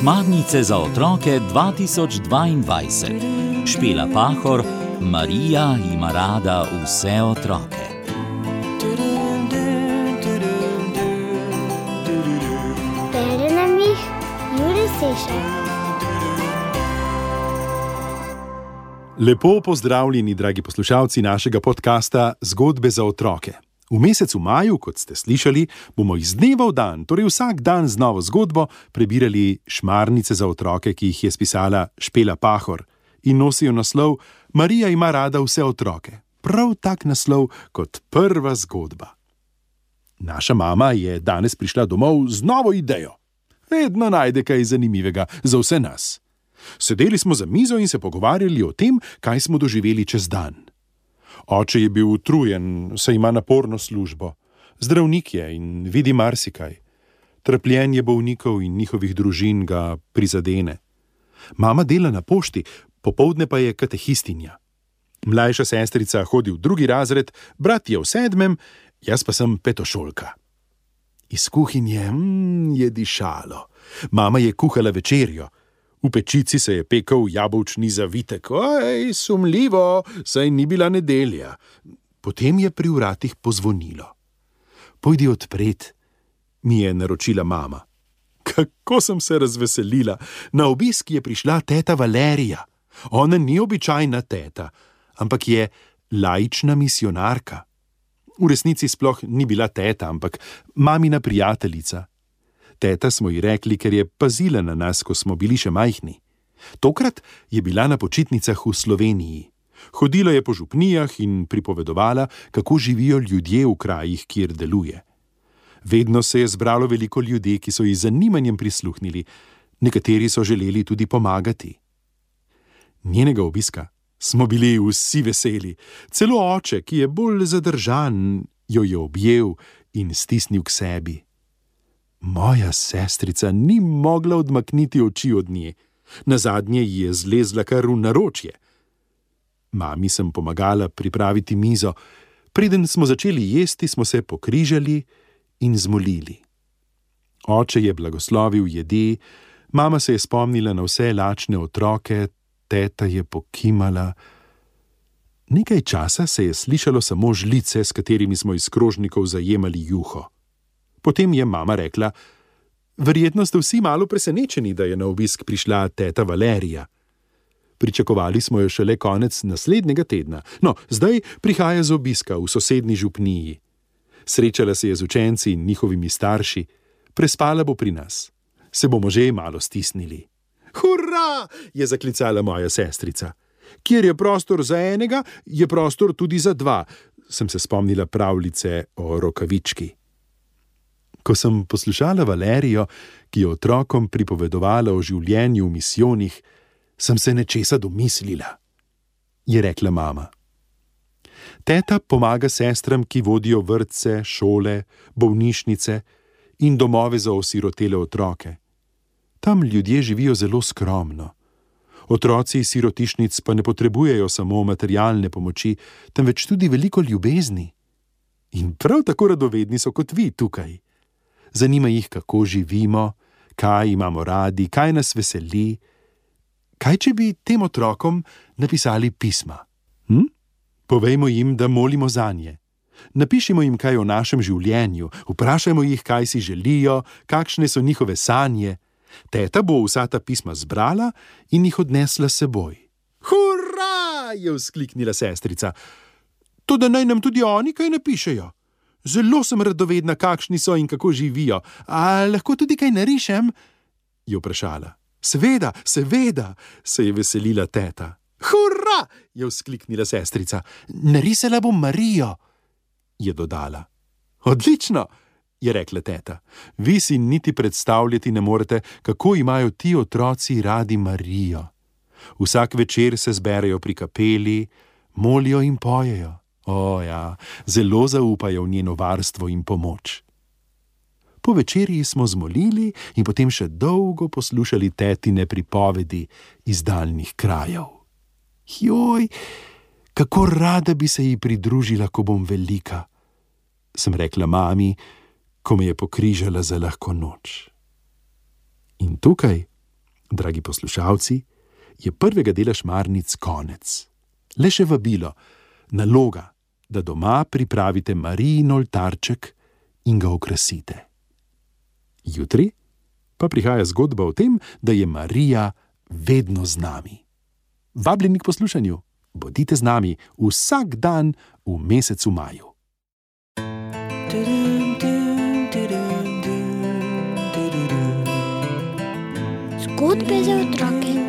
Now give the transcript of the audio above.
Šmarnice za otroke 2022, špela Pahor, Marija ima rada vse otroke. Bere nam jih Juri Sešer. Lepo pozdravljeni, dragi poslušalci našega podcasta Zgodbe za otroke. V mesecu maju, kot ste slišali, bomo iz dneva v dan, torej vsak dan z novo zgodbo, prebirali šmarnice za otroke, ki jih je spisala Špela Pahor in nosijo naslov Marija ima rada vse otroke. Prav tak naslov kot prva zgodba. Naša mama je danes prišla domov z novo idejo. Vedno najde kaj zanimivega za vse nas. Sedeli smo za mizo in se pogovarjali o tem, kaj smo doživeli čez dan. Oče je bil utrujen, saj ima naporno službo, zdravnik je in vidi marsikaj. Trpljenje bolnikov in njihovih družin ga prizadene. Mama dela na pošti, popovdne pa je katehistinja. Mlajša sestrica hodi v drugi razred, brat je v sedmem, jaz pa sem petošolka. Iz kuhinje mm, je dišalo. Mama je kuhala večerjo. V pečici se je pekel jabolčni zavitek, oj, sumljivo, saj ni bila nedelja. Potem je pri vratih pozvonilo. Pojdi odpret, mi je naročila mama. Kako sem se razveselila, na obisk je prišla teta Valerija. Ona ni običajna teta, ampak je laična misionarka. V resnici sploh ni bila teta, ampak mamina prijateljica. Teta smo ji rekli, ker je pazila na nas, ko smo bili še majhni. Tokrat je bila na počitnicah v Sloveniji. Hodila je po župnijah in pripovedovala, kako živijo ljudje v krajih, kjer deluje. Vedno se je zbralo veliko ljudi, ki so ji z zanimanjem prisluhnili, nekateri so želeli tudi pomagati. Njenega obiska smo bili vsi veseli, celo oče, ki je bolj zadržan, jo je objel in stisnil k sebi. Moja sestrica ni mogla odmakniti oči od nje, na zadnje ji je zlezla kar v naročje. Mami sem pomagala pripraviti mizo, preden smo začeli jesti, smo se pokrižali in zmolili. Oče je blagoslovil jedi, mama se je spomnila na vse lačne otroke, teta je pokimala. Nekaj časa se je slišalo samo žlice, s katerimi smo iz krožnikov zajemali juho. Potem je mama rekla: Verjetno ste vsi malo presenečeni, da je na obisk prišla teta Valerija. Pričakovali smo jo šele konec naslednjega tedna, no, zdaj prihaja z obiska v sosednji župniji. Srečala se je z učenci in njihovimi starši, prespala bo pri nas. Se bomo že malo stisnili. Hurra! je zaklicala moja sestrica. Kjer je prostor za enega, je prostor tudi za dva, sem se spomnila pravljice o rokavički. Ko sem poslušala Valerijo, ki je otrokom pripovedovala o življenju v misijonih, sem se nečesa domislila, je rekla mama. Teta pomaga sestram, ki vodijo vrtce, šole, bolnišnice in domove za osirotele otroke. Tam ljudje živijo zelo skromno. Otroci iz sirotišnic pa ne potrebujejo samo materialne pomoči, temveč tudi veliko ljubezni. In prav tako radovedni so kot vi tukaj. Zanima jih, kako živimo, kaj imamo radi, kaj nas veseli. Kaj, če bi tem otrokom napisali pisma? Hm? Povejmo jim, da molimo za nje. Napišimo jim kaj o našem življenju, vprašajmo jih, kaj si želijo, kakšne so njihove sanje. Teta bo vsa ta pisma zbrala in jih odnesla s seboj. Hurra! je vzkliknila sestrica. To, da naj nam tudi oni kaj napišejo. Zelo sem radovedna, kakšni so in kako živijo. A lahko tudi kaj narišem? je vprašala. Seveda, seveda, se je veselila teta. Hurra! je vzkliknila sestrica. Narisala bom Marijo, je dodala. Odlično, je rekla teta. Vi si niti predstavljati ne morete, kako imajo ti otroci radi Marijo. Vsak večer se zberejo pri kapeli, molijo in pojejo. O, ja, zelo zaupajo v njeno varstvo in pomoč. Po večerji smo zmolili in potem še dolgo poslušali tetine pripovedi iz daljnih krajev. Joj, kako rada bi se ji pridružila, ko bom velika, sem rekla mami, ko me je pokrižala za lahko noč. In tukaj, dragi poslušalci, je prvega dela šmarnic konec. Le še vabilo, naloga, da doma pripravite Marijin oltarček in ga okrasite. Jutri pa prihaja zgodba o tem, da je Marija vedno z nami. Vabljeni k poslušanju, bodite z nami vsak dan v mesecu maju. Zgodbe za otroke.